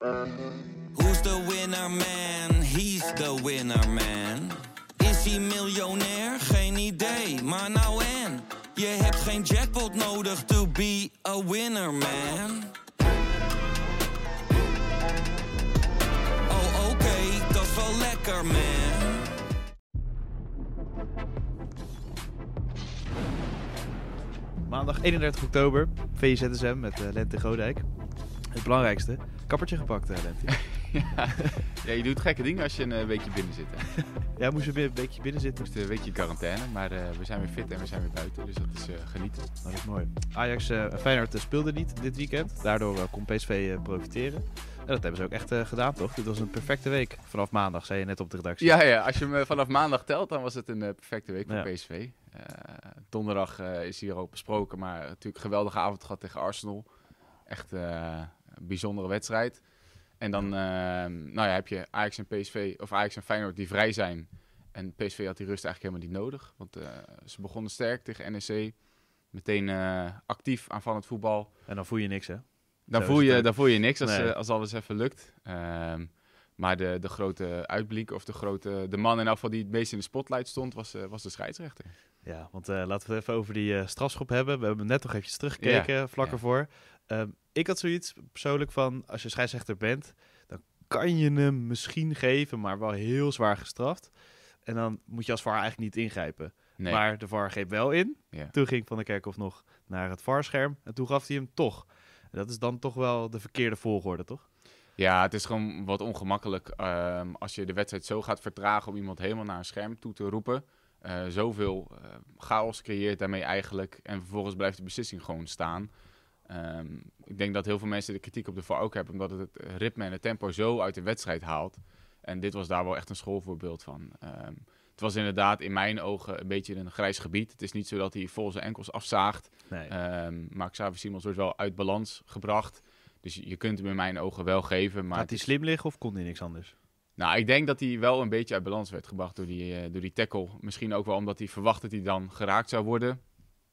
Who's the winner man? He's the winner man. Is hij miljonair? Geen idee, maar nou en. Je hebt geen jackpot nodig to be a winner man. Oh oké, dat is wel lekker man. Maandag 31 oktober, VZSM met uh, Lente Godijk. Het belangrijkste, kappertje gepakt, uh, Lente. ja. ja, je doet gekke dingen als je een uh, weekje binnen zit. Hè? ja, moest een weekje binnen zitten. Moest een weekje in quarantaine, maar uh, we zijn weer fit en we zijn weer buiten, dus dat is uh, genieten. Dat is mooi. Ajax en Feyenoord speelden niet dit weekend, daardoor kon PSV profiteren. En dat hebben ze ook echt gedaan, toch? Dit was een perfecte week vanaf maandag, zei je net op de redactie. Ja, ja als je hem vanaf maandag telt, dan was het een perfecte week voor ja. PSV. donderdag is hier ook besproken, maar natuurlijk een geweldige avond gehad tegen Arsenal. Echt bijzondere wedstrijd. En dan uh, nou ja, heb je Ajax en PSV, of Ajax en Feyenoord die vrij zijn. En PSV had die rust eigenlijk helemaal niet nodig. Want uh, ze begonnen sterk tegen NEC. Meteen uh, actief aanvallend voetbal. En dan voel je niks, hè? Dan, voel je, dan voel je niks als, nee. als alles even lukt. Um, maar de, de grote uitblik, of de, grote, de man in geval die het meest in de spotlight stond, was, was de scheidsrechter. Ja, want laten we het even over die strafschop hebben. We hebben net nog eventjes teruggekeken, ja, vlak ja. ervoor. Um, ik had zoiets persoonlijk van, als je scheidsrechter bent, dan kan je hem misschien geven, maar wel heel zwaar gestraft. En dan moet je als VAR eigenlijk niet ingrijpen. Nee. Maar de VAR greep wel in. Ja. Toen ging Van der Kerkhoff nog naar het VAR-scherm en toen gaf hij hem toch. En dat is dan toch wel de verkeerde volgorde, toch? Ja, het is gewoon wat ongemakkelijk um, als je de wedstrijd zo gaat vertragen om iemand helemaal naar een scherm toe te roepen. Uh, zoveel uh, chaos creëert daarmee eigenlijk. En vervolgens blijft de beslissing gewoon staan. Um, ik denk dat heel veel mensen de kritiek op de VAR ook hebben, omdat het het ritme en het tempo zo uit de wedstrijd haalt. En dit was daar wel echt een schoolvoorbeeld van. Um, het was inderdaad in mijn ogen een beetje een grijs gebied. Het is niet zo dat hij vol zijn enkels afzaagt. Nee. Um, maar Xavier Simons wordt wel uit balans gebracht. Dus je kunt hem in mijn ogen wel geven. Maar Gaat hij slim liggen of kon hij niks anders? Nou, ik denk dat hij wel een beetje uit balans werd gebracht door die, uh, door die tackle. Misschien ook wel omdat hij verwacht dat hij dan geraakt zou worden.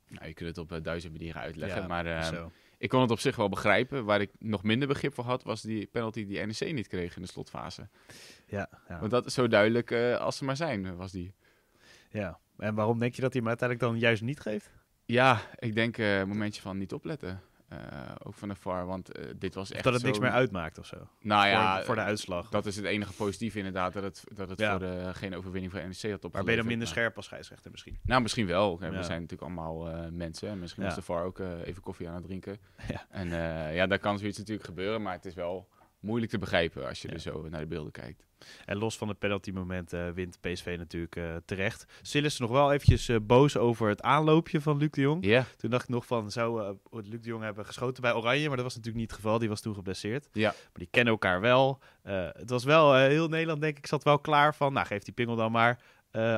Nou, je kunt het op uh, duizend manieren uitleggen. Ja, maar uh, zo. ik kon het op zich wel begrijpen. Waar ik nog minder begrip voor had, was die penalty die NEC niet kreeg in de slotfase. Ja, ja. Want dat is zo duidelijk uh, als ze maar zijn, was die. ja. En waarom denk je dat hij hem uiteindelijk dan juist niet geeft? Ja, ik denk eh, een momentje van niet opletten. Uh, ook van de VAR, want uh, dit was echt dat het niks meer uitmaakt of zo? Nou ja, voor, voor de uitslag. dat is het enige positieve inderdaad, dat het, dat het Ja. voor de, geen overwinning voor NEC had opgeleverd. maar ben je dan minder Maar- scherp als scheidsrechter misschien? Nou, misschien wel. We zijn natuurlijk allemaal eh, mensen. En misschien was de VAR ook eh, even koffie aan het drinken. Ja. En eh, ja, daar kan zoiets natuurlijk gebeuren, maar het is wel moeilijk te begrijpen als je Ja. er zo naar de beelden kijkt. En los van het penaltymoment eh wint PSV natuurlijk eh, terecht. Sil is nog wel eventjes eh, boos over het aanloopje van Luc de Jong. Toen dacht ik nog van, zou Luc de Jong hebben geschoten bij Oranje? Maar dat was natuurlijk niet het geval, die was toen geblesseerd. ja. Maar die kennen elkaar wel. Het was wel, heel Nederland denk ik, zat wel klaar van, nou geef die pingel dan maar.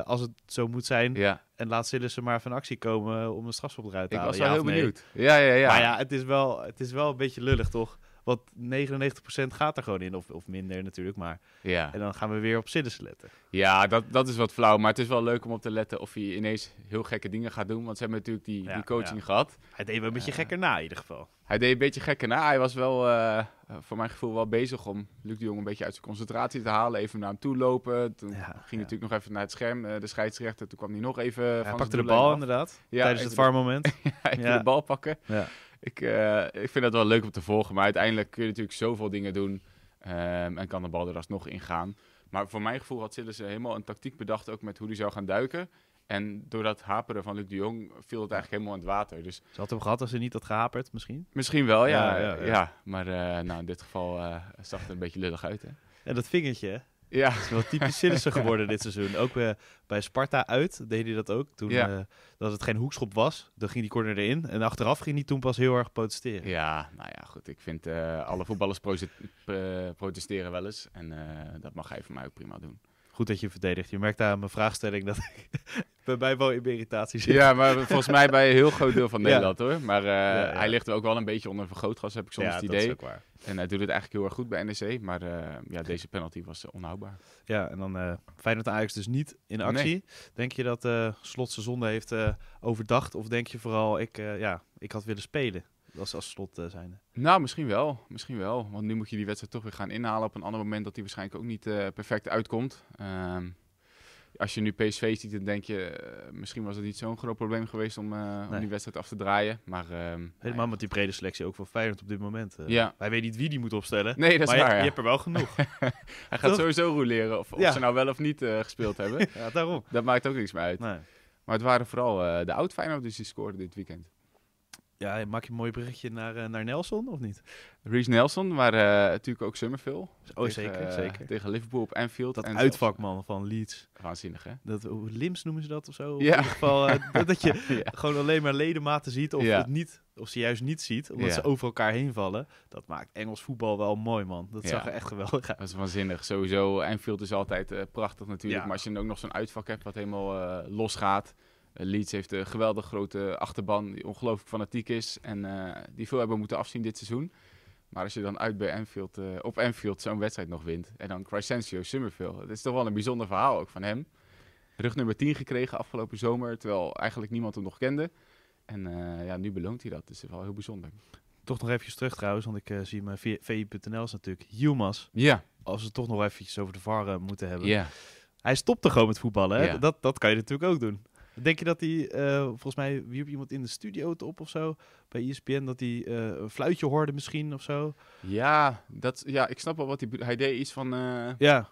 als het zo moet zijn. ja. En laat Sillissen maar van actie komen om een strafschop eruit te Ik halen. was wel ja heel nee? benieuwd. Ja, ja, ja. Maar ja, het is, wel, het is wel een beetje lullig toch? Want 99% gaat er gewoon in, of, of minder natuurlijk. Maar ja. en dan gaan we weer op Sillissen letten. Ja, dat, dat is wat flauw. Maar het is wel leuk om op te letten of hij ineens heel gekke dingen gaat doen. Want ze hebben natuurlijk die, Ja, die coaching ja. gehad. Hij deed wel een beetje Eh, gekker na in ieder geval. Hij deed een beetje gekke na. Hij was wel, eh, voor mijn gevoel, wel bezig om Luc de Jong een beetje uit zijn concentratie te halen. Even naar hem toe lopen. Toen Ja, ging ja. hij natuurlijk nog even naar het scherm, eh, de scheidsrechter. Toen kwam hij nog even Hij van zijn pakte de bal af. inderdaad, Ja, tijdens het VAR-moment. even Ja. de bal pakken. Ik, eh, ik vind dat wel leuk om te volgen. Maar uiteindelijk kun je natuurlijk zoveel dingen doen. ehm, en kan de bal er alsnog ingaan. Maar voor mijn gevoel had Sillissen helemaal een tactiek bedacht. Ook met hoe hij zou gaan duiken. En door dat haperen van Luc de Jong viel het eigenlijk helemaal in het water. Dus Ze had hem gehad als ze niet had gehaperd misschien. misschien wel, ja. Ja, ja, ja, ja. Maar eh, nou, in dit geval eh, zag het er een beetje lullig uit. Hè? En dat vingertje, Ja, is wel typisch Sillissen geworden dit seizoen. Ook eh, bij Sparta uit deed hij dat ook. Toen Ja. eh, dat het geen hoekschop was, dan ging die corner erin. En achteraf ging hij toen pas heel erg protesteren. ja, nou ja, goed. Ik vind eh, alle voetballers protesteren wel eens. En dat mag hij voor mij ook prima doen. Goed dat je verdedigt. Je merkt aan mijn vraagstelling dat ik bij mij wel in irritatie zit. Ja, maar volgens mij bij een heel groot deel van Ja. Nederland hoor. Maar eh, ja. hij ligt er ook wel een beetje onder vergrootglas, heb ik soms Ja, het dat idee. is ook waar. En hij doet het eigenlijk heel erg goed bij NEC. Maar eh, ja, deze penalty was eh, onhoudbaar. Ja, en dan eh Feyenoord en Ajax dus niet in actie. Denk je dat Slot zijn zonde heeft overdacht? Of denk je vooral, ik, ja, ik had willen spelen? Als, als slot uh, zijnde. Nou, misschien wel. Misschien wel. Want nu moet je die wedstrijd toch weer gaan inhalen op een ander moment dat die waarschijnlijk ook niet uh, perfect uitkomt. Um, als je nu PSV ziet, dan denk je, uh, misschien was het niet zo'n groot probleem geweest om, uh, nee. om, die wedstrijd af te draaien. Maar, uh, Helemaal met die brede selectie ook voor Feyenoord op dit moment. ja. Wij weten niet wie die moet opstellen. Nee, dat is maar waar. Je, ja. je, hebt er wel genoeg. Hij gaat sowieso roleren, of, of Ja. ze nou wel of niet gespeeld hebben. ja, daarom. Dat maakt ook niks meer uit. Nee. Maar het waren vooral de oud-Feyenoorders die scoorden dit weekend. Ja, maak je een mooi berichtje naar, uh, naar Nelson, of niet? Reece Nelson, maar uh, natuurlijk ook Summerville. Oh, tegen, zeker, uh, zeker. Tegen Liverpool op Anfield. Dat en uitvakman van Leeds. Waanzinnig, hè? Dat, Lims noemen ze dat of zo? Ja. In ieder geval, dat je ja. gewoon alleen maar ledematen ziet of, Ja. het niet, of ze juist niet ziet, omdat Ja. ze over elkaar heen vallen. Dat maakt Engels voetbal wel mooi, man. Dat zag er echt geweldig uit. Dat is waanzinnig. Sowieso, Anfield is altijd eh, prachtig natuurlijk. Maar als je dan ook nog zo'n uitvak hebt wat helemaal eh, los gaat. Leeds heeft een geweldig grote achterban die ongelooflijk fanatiek is. En eh, die veel hebben moeten afzien dit seizoen. Maar als je dan uit bij Anfield, eh, op Anfield zo'n wedstrijd nog wint. En dan Crescencio Summerville. Dat is toch wel een bijzonder verhaal ook van hem. Rug nummer 10 gekregen afgelopen zomer. Terwijl eigenlijk niemand hem nog kende. En eh, ja, nu beloont hij dat. Dat is wel heel bijzonder. Toch nog eventjes terug trouwens, want ik uh, zie mijn VI.nl is natuurlijk Yilmaz. Ja, Als we het toch nog eventjes over de VAR uh, moeten hebben. ja. Hij stopte gewoon met voetballen. Hè? Ja. Dat, dat kan je natuurlijk ook doen. Denk je dat hij, uh, volgens mij wierp iemand in de studio het op of zo, bij ESPN, dat hij uh, een fluitje hoorde misschien of zo? Ja, dat, ja ik snap wel wat hij... Hij deed iets van... Uh, ja.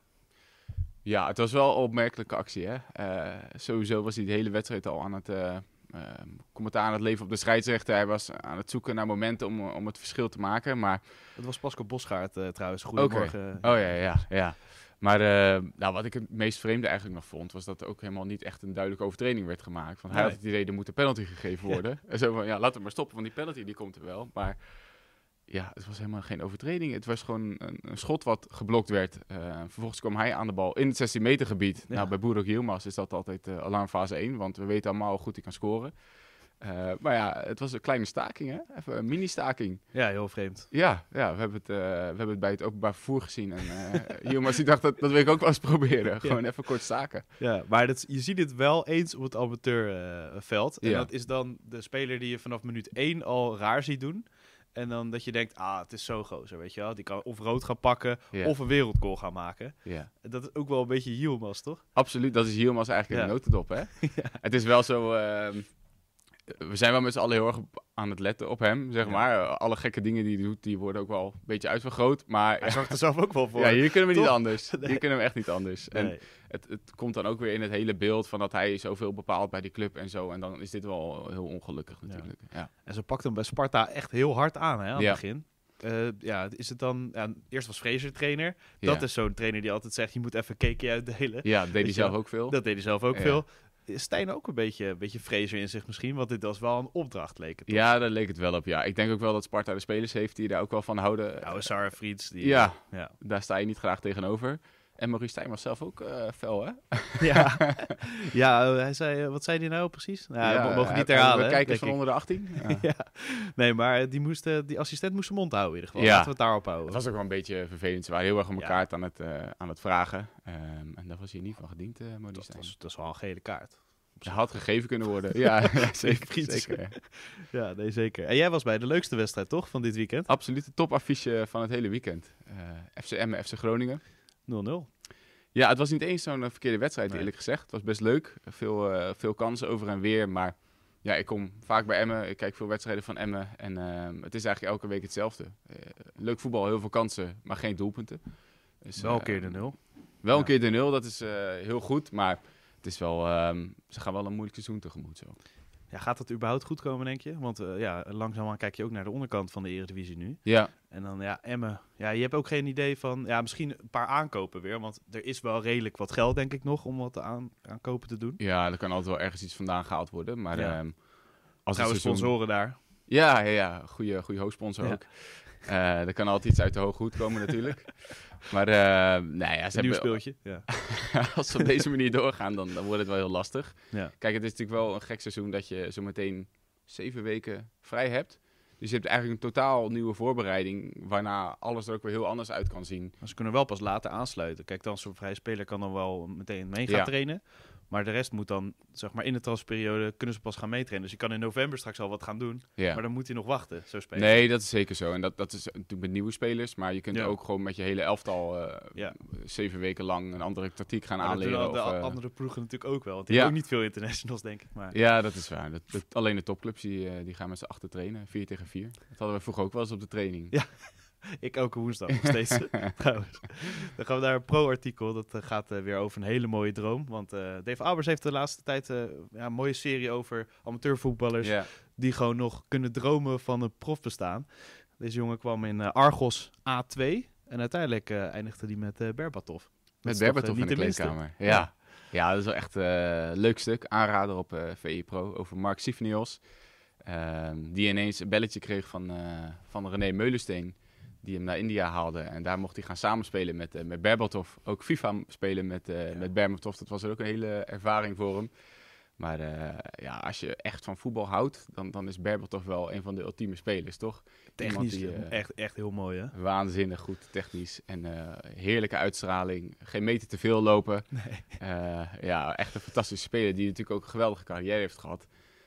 Ja, het was wel een opmerkelijke actie. Hè? Sowieso was hij de hele wedstrijd al aan het... Uh, commentaar aan het leven op de scheidsrechter. Hij was aan het zoeken naar momenten om, om het verschil te maken. Maar... Het was Pascal Bosgaard uh, trouwens. Goedemorgen. Okay. Oh ja, ja, ja. Maar uh, nou, wat ik het meest vreemde eigenlijk nog vond, was dat er ook helemaal niet echt een duidelijke overtreding werd gemaakt. Want hij Nee. had het idee, er moet een penalty gegeven worden. Ja. En zo van, ja, laat hem maar stoppen, want die penalty die komt er wel. Maar ja, het was helemaal geen overtreding. Het was gewoon een, een schot wat geblokt werd. Uh, vervolgens kwam hij aan de bal in het 16 meter gebied. Ja. Nou, bij Boerok Yilmaz is dat altijd uh, alarmfase 1, want we weten allemaal hoe goed hij kan scoren. Uh, maar ja, het was een kleine staking, hè? Even een mini-staking. Ja, heel vreemd. Ja, ja we, hebben het, uh, we hebben het bij het openbaar vervoer gezien. En uh, jongens, die dacht, dat, dat wil ik ook wel eens proberen. Gewoon ja. even kort staken. Ja, maar dat, je ziet het wel eens op het amateurveld. en Ja. dat is dan de speler die je vanaf minuut 1 al raar ziet doen. En dan dat je denkt, ah, het is zo gozer, weet je wel. Die kan of rood gaan pakken, of een wereldgoal gaan maken. Ja. Dat is ook wel een beetje Yilmaz, toch? Absoluut, dat is Yilmaz eigenlijk in Ja. de notendop, hè? Het is wel zo... ehm, we zijn wel met z'n allen heel erg aan het letten op hem, zeg Ja. maar. Alle gekke dingen die hij doet, die worden ook wel een beetje uitvergroot. Maar Hij zorgt er zelf ook wel voor. ja, hier kunnen we niet anders. Nee. Hier kunnen we echt niet anders. En het, het komt dan ook weer in het hele beeld van dat hij zoveel bepaalt bij die club en zo. En dan is dit wel heel ongelukkig natuurlijk. Ja. En ze pakt hem bij Sparta echt heel hard aan, hè, aan Ja. het begin. Eh, ja, is het dan... Ja, eerst was Fraser trainer. Ja. Dat is zo'n trainer die altijd zegt, je moet even cake uitdelen. Ja, dat deed hij zelf ook veel. Dat deed hij zelf ook Ja. veel. Stijn ook een beetje, een beetje Fraser in zich misschien? Want dit was wel een opdracht, leek het. toch? Ja, daar leek het wel op. Ja, ik denk ook wel dat Sparta de spelers heeft die daar ook wel van houden. Oude Sarah Frieds. Die, Ja, Ja. daar sta je niet graag tegenover. En Maurice Stijn was zelf ook eh fel, hè? Ja, ja hij zei, eh, wat zei hij nou precies? Nou, ja, we mogen niet herhalen. we van onder de 18. Ja. Ja. Nee, maar die, moest, eh, die assistent moest zijn mond houden in ieder geval. Ja. Laten we het daarop houden. Het was ook wel een beetje vervelend. Ze waren heel erg om Ja. elkaar aan, het, aan het vragen. Ehm, en daar was hij niet van gediend, eh Maurice dat, Stijn. was, dat is wel een gele kaart. Hij had gegeven kunnen worden. ja, zeker. Zeker. Ja, nee, zeker. En jij was bij de leukste wedstrijd, toch, van dit weekend? 0-0. Absoluut de topaffiche van het hele weekend. Eh FCM en FC Groningen. Ja, het was niet eens zo'n eh, verkeerde wedstrijd, Nee. eerlijk gezegd. Het was best leuk. Veel, eh, veel kansen over en weer. Maar ja, ik kom vaak bij Emmen. Ik kijk veel wedstrijden van Emmen. En ehm, het is eigenlijk elke week hetzelfde. Eh, leuk voetbal, heel veel kansen, maar geen doelpunten. Dus, Wel een keer de nul. Wel een keer de nul, dat is heel goed. Maar het is wel, ehm, ze gaan wel een moeilijk seizoen tegemoet zo. Ja, gaat dat überhaupt goed komen, denk je? Want eh, ja, langzaamaan kijk je ook naar de onderkant van de Eredivisie nu. Ja, En dan, ja, Emmen. Ja, je hebt ook geen idee van... Ja, misschien een paar aankopen weer. Want er is wel redelijk wat geld, denk ik, nog om wat aan, aankopen te doen. ja, er kan altijd wel ergens iets vandaan gehaald worden. Maar Ja. ehm, als Trouwens, seizoen... sponsoren daar. Ja, ja, ja. Goede, goede hoofdsponsor Ja. ook. Eh, er kan altijd iets uit de hoed komen natuurlijk. Maar nou ja, ze Een nieuw speeltje. Ja. als ze op deze manier doorgaan, dan, dan wordt het wel heel lastig. Ja. Kijk, het is natuurlijk wel een gek seizoen dat je zo meteen zeven weken vrij hebt. Dus je hebt eigenlijk een totaal nieuwe voorbereiding, waarna alles er ook weer heel anders uit kan zien. Maar ze kunnen wel pas later aansluiten. Kijk, dan zo'n vrije speler kan dan wel meteen mee gaan Ja. trainen. Maar de rest moet dan, zeg maar, in de transperiode kunnen ze pas gaan meetrainen. Dus je kan in november straks al wat gaan doen. Ja. Maar dan moet hij nog wachten, zo spelen. Nee, dat is zeker zo. En dat, dat is natuurlijk met nieuwe spelers. Maar je kunt Ja. ook gewoon met je hele elftal eh, Ja. zeven weken lang een andere tactiek gaan Maar dat doen aanleren. al de of, eh, andere ploegen natuurlijk ook wel. Want die hebben ook niet veel internationals, denk ik. Maar Ja, dat is waar. Dat, dat- alleen de topclubs die, eh, die gaan met z'n achter trainen. 4 tegen 4. Dat hadden we vroeger ook wel eens op de training. Ja. ik elke woensdag nog steeds, trouwens. Dan gaan we naar een pro-artikel. Dat eh, gaat eh, weer over een hele mooie droom. Want eh, Dave Albers heeft de laatste tijd ja, een mooie serie over amateurvoetballers... Die gewoon nog kunnen dromen van een profbestaan. Deze jongen kwam in Argos A2 en uiteindelijk eindigde hij met Berbatov. Met Berbatov in de kleedkamer. Ja. ja, dat is wel echt een leuk stuk. Aanrader op VI Pro over Mark Sivnios. Ehm, die ineens een belletje kreeg van, van René Meulensteen. Die hem naar India haalde. En daar mocht hij gaan samenspelen met, eh met Berbatov. Ook FIFA spelen met, Ja. met Berbatov. Dat was ook een hele ervaring voor hem. Maar eh, ja, als je echt van voetbal houdt, dan, dan is Berbatov wel een van de ultieme spelers, toch? Technisch die, echt, echt heel mooi, hè? Waanzinnig goed technisch en heerlijke uitstraling. Geen meter te veel lopen. Nee. Ja, echt een fantastische speler die natuurlijk ook een geweldige carrière heeft gehad.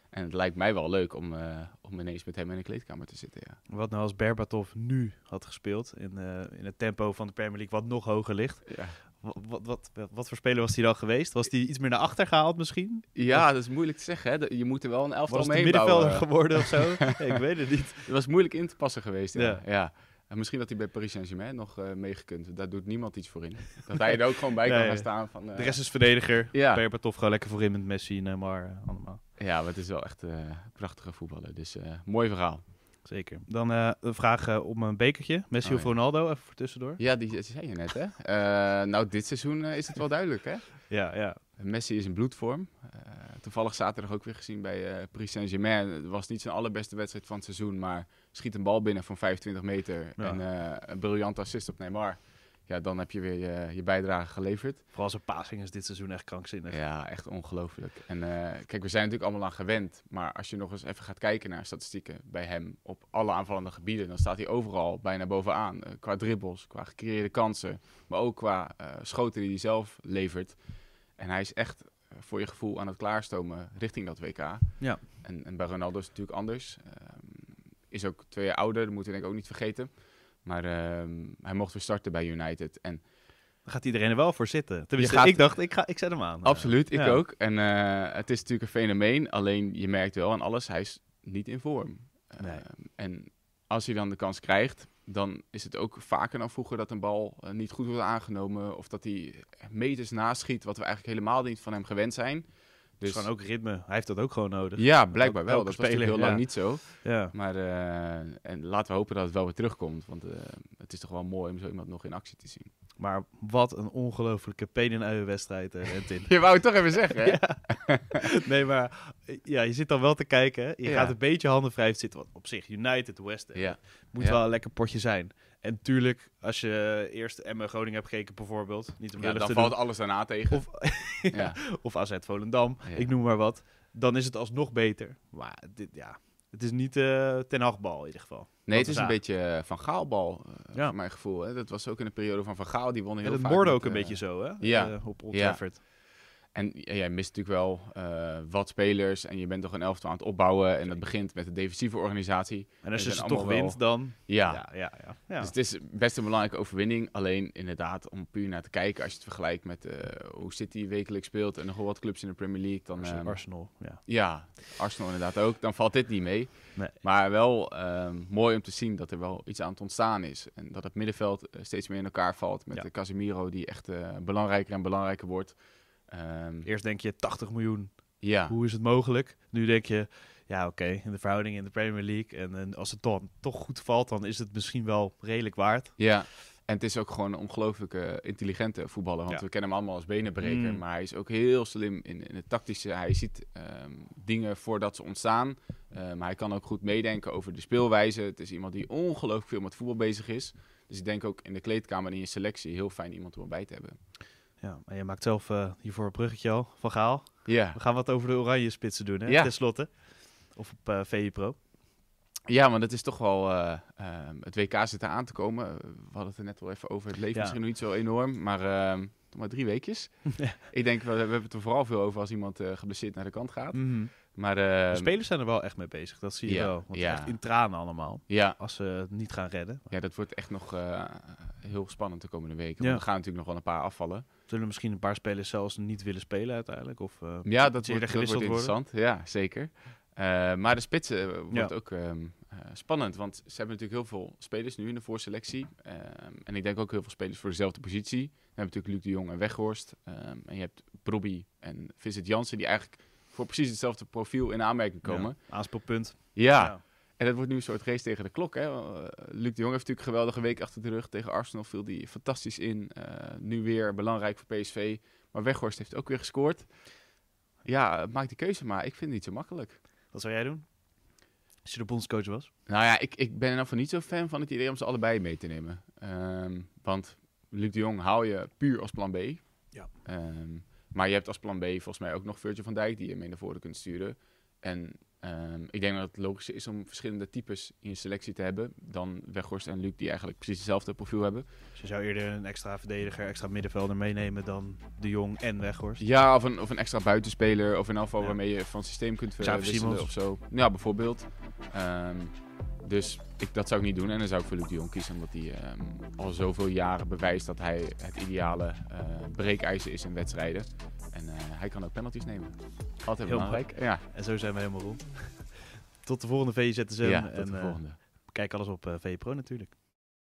En het lijkt mij wel leuk om, eh, om ineens met hem in de kleedkamer te zitten. Ja. Wat nou als Berbatov nu had gespeeld in, eh, in het tempo van de Premier League wat nog hoger ligt. Ja. Wat, wat, wat, wat voor speler was hij dan geweest? Was hij iets meer naar achter gehaald misschien? ja, dat is moeilijk te zeggen. Hè. Je moet er wel een elftal Was hij omheen middenvelder bouwen. geworden of zo? ik weet het niet. Het was moeilijk in te passen geweest. Ja. Ja. Ja. En misschien dat hij bij Paris Saint-Germain nog eh meegekund. Daar doet niemand iets voor in. Dat hij er ook gewoon bij kan Nee. gaan staan. Van, De rest is verdediger. Ja. Berbatov gewoon lekker voorin met Messi, Neymar, eh, allemaal. Ja, maar het is wel echt eh, prachtige voetballer. Dus eh, mooi verhaal. Zeker. Dan eh een vraag om een bekertje. Messi Oh, of ja. Ronaldo, even voor tussendoor. Ja, die, die zei je net, hè? Nou, dit seizoen is het wel duidelijk, hè? Ja, ja. Messi is in bloedvorm. Toevallig zaterdag ook weer gezien bij Paris Saint-Germain. Het was niet zijn allerbeste wedstrijd van het seizoen, maar schiet een bal binnen van 25 meter. Ja. En een briljante assist op Neymar. Ja, dan heb je weer je, je bijdrage geleverd. Vooral zijn passing is dit seizoen echt krankzinnig. Ja, echt ongelooflijk. En eh, kijk, we zijn natuurlijk allemaal aan gewend. Maar als je nog eens even gaat kijken naar statistieken bij hem op alle aanvallende gebieden, dan staat hij overal bijna bovenaan. Eh, qua dribbles, qua gecreëerde kansen, maar ook qua eh, schoten die hij zelf levert. En hij is echt voor je gevoel aan het klaarstomen richting dat WK. Ja. En, en bij Ronaldo is het natuurlijk anders. Ehm, is ook twee jaar ouder, dat moeten we denk ik ook niet vergeten. Maar ehm, hij mocht weer starten bij United. En gaat iedereen er wel voor zitten. Tenminste, gaat- ik dacht, ik, ga, ik zet hem aan. Absoluut, ik ja. ook. En eh, het is natuurlijk een fenomeen. Alleen je merkt wel aan alles, hij is niet in vorm. Nee. Ehm, en als hij dan de kans krijgt, dan is het ook vaker dan vroeger dat een bal eh, niet goed wordt aangenomen. Of dat hij meters naast schiet, wat we eigenlijk helemaal niet van hem gewend zijn. Dus gewoon ook ritme. Hij heeft dat ook gewoon nodig. ja, blijkbaar wel. Dat was speler, natuurlijk heel lang niet zo. Ja. Maar eh, en laten we hopen dat het wel weer terugkomt. Want eh, het is toch wel mooi om zo iemand nog in actie te zien. Maar wat een ongelofelijke pen en uien wedstrijd, eh, Rentin. Je wou het toch even zeggen, hè? nee, maar eh, ja, je zit dan wel te kijken. Je Ja. gaat een beetje handen vrij zitten. Want op zich, United, West Ham, Ja. moet wel een lekker potje zijn. En tuurlijk, als je eerst Emmen Groningen hebt gekeken bijvoorbeeld. Niet om Ja, dan te valt doen. alles daarna tegen. Of, ja. of AZ Volendam, ik noem maar wat. Dan is het alsnog beter. Maar dit, ja, het is niet eh ten Hagbal in ieder geval. Nee, het is een beetje eh, Van Gaalbal, Ja. voor mijn gevoel. Hè. Dat was ook in de periode van Van Gaal. Die won heel En het vaak met, ook een beetje zo, hè? ja. Op Old Ja. Trafford. En ja, jij mist natuurlijk wel eh, wat spelers. En je bent toch een elftal aan het opbouwen. En dat begint met de defensieve organisatie. En als je ze toch wel- wint, dan... Ja. Ja, ja, ja. ja. Dus het is best een belangrijke overwinning. Alleen inderdaad, om puur naar te kijken. Als je het vergelijkt met eh, hoe City wekelijks speelt. En nog wel wat clubs in de Premier League. Dan, Arsenal, ehm, Arsenal, ja. Ja, Arsenal inderdaad ook. Dan valt dit niet mee. Nee. Maar wel ehm, mooi om te zien dat er wel iets aan het ontstaan is. En dat het middenveld eh, steeds meer in elkaar valt. Met de Casemiro die echt belangrijker en belangrijker wordt. Ehm, Eerst denk je 80 miljoen, ja, hoe is het mogelijk? Nu denk je, ja oké, in de verhouding in de Premier League. En, en als het dan toch goed valt, dan is het misschien wel redelijk waard. ja. En het is ook gewoon een ongelooflijke intelligente voetballer. Want Ja. we kennen hem allemaal als benenbreker. Mm. Maar hij is ook heel slim in, in het tactische. Hij ziet ehm, dingen voordat ze ontstaan. Eh, maar hij kan ook goed meedenken over de speelwijze. Het is iemand die ongelooflijk veel met voetbal bezig is. Dus ik denk ook in de kleedkamer en in je selectie heel fijn iemand om erbij te hebben. Ja, en je maakt zelf eh, hiervoor een bruggetje al, Van Gaal. Ja, We gaan wat over de oranje spitsen doen, hè? Ja. Ten slotte. Of op eh VE Pro. ja want het is toch wel... eh, ehm, het WK zit er aan te komen. We hadden het er net wel even over. Het leeft Ja. misschien nog niet zo enorm. Maar ehm, nog maar drie weekjes. ik denk, we, we hebben het er vooral veel over als iemand uh, geblesseerd naar de kant gaat. Mhm. Maar De uh, spelers zijn er wel echt mee bezig, dat zie je Ja, wel. Want ja. echt in tranen allemaal, ja, als ze het niet gaan redden. ja, dat wordt echt nog heel spannend de komende weken. Ja. Want er gaan natuurlijk nog wel een paar afvallen. Zullen misschien een paar spelers zelfs niet willen spelen uiteindelijk? Of, eh, Ja, dat wordt, dat wordt gewisseld worden? interessant. Ja, zeker. Eh, maar de spitsen eh, wordt Ja. ook ehm, eh, spannend. Want ze hebben natuurlijk heel veel spelers nu in de voorselectie. Ehm, en ik denk ook heel veel spelers voor dezelfde positie. Dan hebben we natuurlijk Luc de Jong en Weghorst. Ehm, en je hebt Brobby en Vincent Jansen die eigenlijk voor precies hetzelfde profiel in aanmerking komen. Ja. Ja. En dat wordt nu een soort race tegen de klok. Hè? Uh, Luc de Jong heeft natuurlijk een geweldige week achter de rug. Tegen Arsenal viel die fantastisch in. Uh, nu weer belangrijk voor PSV. Maar Weghorst heeft ook weer gescoord. Ja, maak die keuze maar. Ik vind het niet zo makkelijk. Wat zou jij doen? Als je de bondscoach was? Nou ja, ik, ik ben in ieder geval niet zo fan van het idee om ze allebei mee te nemen. Um, want Luc de Jong haal je puur als plan B. Ja. Um, maar je hebt als plan B volgens mij ook nog Virgil van Dijk die je mee naar voren kunt sturen. En um, ik denk dat het logisch is om verschillende types in je selectie te hebben dan Weghorst en Luc die eigenlijk precies hetzelfde profiel hebben. Dus je zou eerder een extra verdediger, extra middenvelder meenemen dan de Jong en Weghorst? Ja, of een, of een extra buitenspeler of geval Ja. waarmee je van systeem kunt Xavi wisselen Simons. of zo. Ja, bijvoorbeeld. Um, dus ik, dat zou ik niet doen. En dan zou ik voor Luc de Jong kiezen. Omdat hij um, al zoveel jaren bewijst dat hij het ideale uh, breekijzer is in wedstrijden. En uh, hij kan ook penalties nemen. Altijd Heel belangrijk. Ja, En zo zijn we helemaal rond. tot de volgende VZSM. ja en tot de eh, volgende. kijk alles op eh VPro natuurlijk.